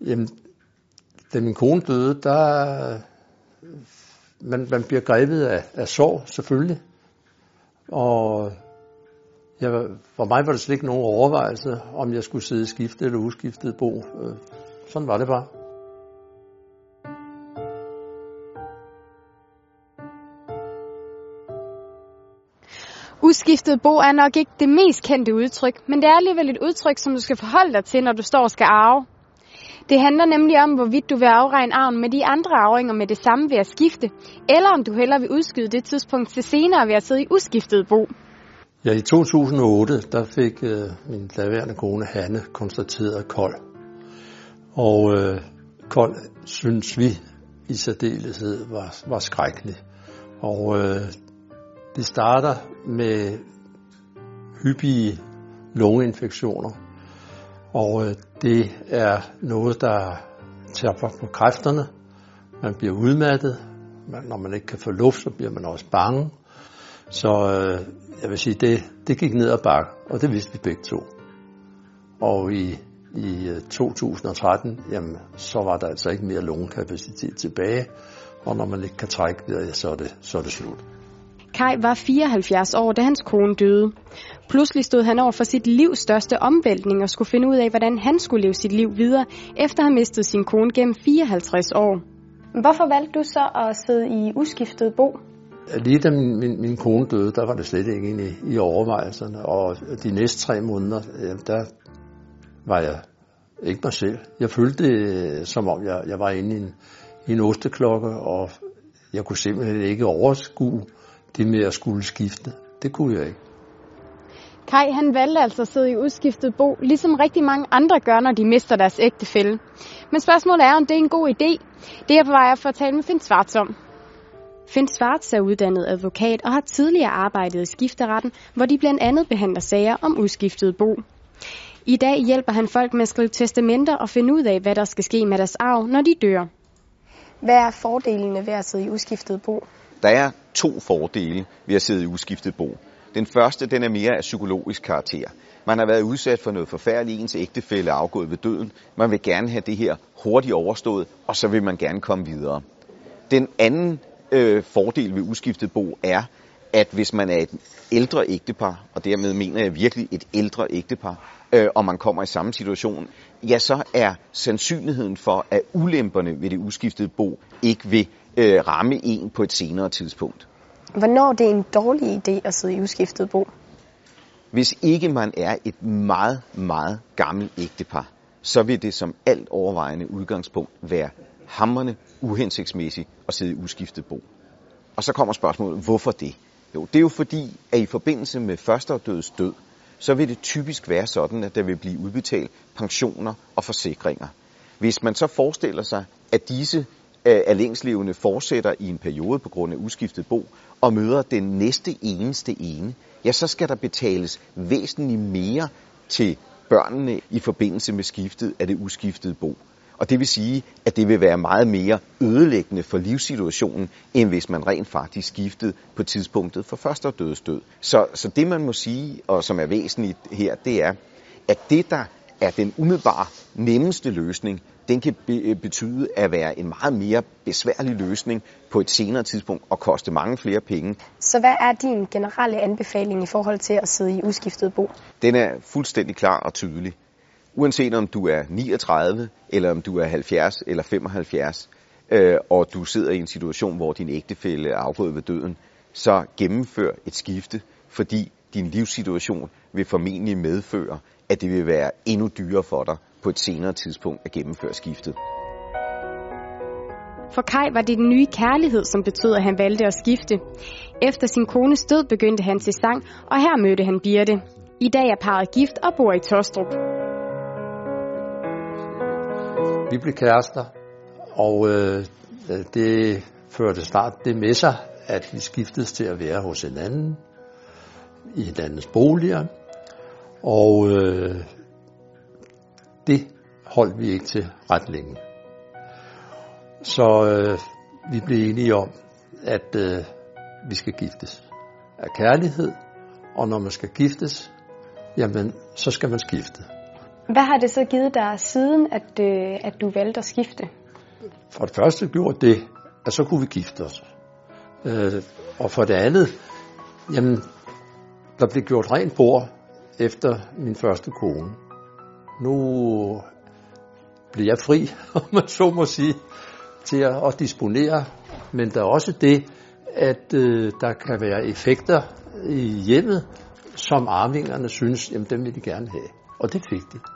Jamen, da min kone døde, der man, man bliver grebet af, af sorg, selvfølgelig. Og jeg, for mig var det slet ikke nogen overvejelse, om jeg skulle sidde skiftet eller uskiftet bo. Øh, sådan var det bare. Uskiftet bo er nok ikke det mest kendte udtryk, men det er alligevel et udtryk, som du skal forholde dig til, når du står og skal arve. Det handler nemlig om, hvorvidt du vil afregne arven med de andre arvinger med det samme ved at skifte, eller om du hellere vil udskyde det tidspunkt til senere ved at sidde i uskiftet bo. Ja, i 2008, der fik øh, min daværende kone Hanne konstateret kold. Og øh, kold, synes vi i særdeleshed, var, var skrækkelig. Og øh, det starter med hyppige lungeinfektioner. Og øh, det er noget, der tager på kræfterne. Man bliver udmattet. Når man ikke kan få luft, så bliver man også bange. Så øh, jeg vil sige, det, det gik ned ad bakke, og det vidste vi begge to. Og i, i øh, 2013, jamen, så var der altså ikke mere lungekapacitet tilbage, og når man ikke kan trække det, så er det, så er det slut. Kai var 74 år, da hans kone døde. Pludselig stod han over for sit livs største omvæltning og skulle finde ud af, hvordan han skulle leve sit liv videre, efter at have mistet sin kone gennem 54 år. Hvorfor valgte du så at sidde i uskiftet bo? Lige da min, min, min kone døde, der var det slet ikke inde i, i overvejelserne. Og de næste tre måneder, der var jeg ikke mig selv. Jeg følte det, som om jeg, jeg var inde i en, i en osteklokke, og jeg kunne simpelthen ikke overskue det med at skulle skifte. Det kunne jeg ikke. Kai han valgte altså at sidde i udskiftet bo, ligesom rigtig mange andre gør, når de mister deres ægtefælle. Men spørgsmålet er, om det er en god idé. Det er på vej for at tale med Finn Svarts om. Finn Svarts er uddannet advokat og har tidligere arbejdet i skifteretten, hvor de blandt andet behandler sager om udskiftet bo. I dag hjælper han folk med at skrive testamenter og finde ud af, hvad der skal ske med deres arv, når de dør. Hvad er fordelene ved at sidde i udskiftet bo? Der er to fordele ved at sidde i uskiftet bo. Den første, den er mere af psykologisk karakter. Man har været udsat for noget forfærdeligt, ens ægtefælde er afgået ved døden. Man vil gerne have det her hurtigt overstået, og så vil man gerne komme videre. Den anden øh, fordel ved uskiftet bo er, at hvis man er et ældre ægtepar, og dermed mener jeg virkelig et ældre ægtepar, øh, og man kommer i samme situation, ja, så er sandsynligheden for, at ulemperne ved det uskiftede bo ikke vil øh, ramme en på et senere tidspunkt. Hvornår det er en dårlig idé at sidde i uskiftet bo? Hvis ikke man er et meget, meget gammelt ægtepar, så vil det som alt overvejende udgangspunkt være hammerne uhensigtsmæssigt at sidde i uskiftet bo. Og så kommer spørgsmålet, hvorfor det? Jo, det er jo fordi, at i forbindelse med første død, så vil det typisk være sådan, at der vil blive udbetalt pensioner og forsikringer. Hvis man så forestiller sig, at disse øh, af længslevende fortsætter i en periode på grund af uskiftet bo, og møder den næste eneste ene, ja, så skal der betales væsentligt mere til børnene i forbindelse med skiftet af det uskiftede bo. Og det vil sige, at det vil være meget mere ødelæggende for livssituationen, end hvis man rent faktisk skiftede på tidspunktet for første dødes død. Så, så det man må sige, og som er væsentligt her, det er, at det der er den umiddelbare nemmeste løsning, den kan betyde at være en meget mere besværlig løsning på et senere tidspunkt og koste mange flere penge. Så hvad er din generelle anbefaling i forhold til at sidde i uskiftet bo? Den er fuldstændig klar og tydelig. Uanset om du er 39, eller om du er 70 eller 75, øh, og du sidder i en situation, hvor din ægtefælle er afgået ved døden, så gennemfør et skifte, fordi din livssituation vil formentlig medføre, at det vil være endnu dyrere for dig på et senere tidspunkt at gennemføre skiftet. For Kai var det den nye kærlighed, som betød, at han valgte at skifte. Efter sin kones død begyndte han til sang, og her mødte han Birte. I dag er parret gift og bor i Tostrup. Vi blev kærester, og øh, det førte snart det med sig, at vi skiftedes til at være hos hinanden i hinandens boliger. Og øh, det holdt vi ikke til ret længe. Så øh, vi blev enige om, at øh, vi skal giftes af kærlighed, og når man skal giftes, jamen, så skal man skifte. Hvad har det så givet dig siden, at, øh, at du valgte at skifte? For det første gjorde det, at så kunne vi gifte os. Øh, og for det andet, jamen, der blev gjort rent bord efter min første kone. Nu blev jeg fri, om man så må sige, til at, at disponere. Men der er også det, at øh, der kan være effekter i hjemmet, som arvingerne synes, jamen dem vil de gerne have. Og det fik de.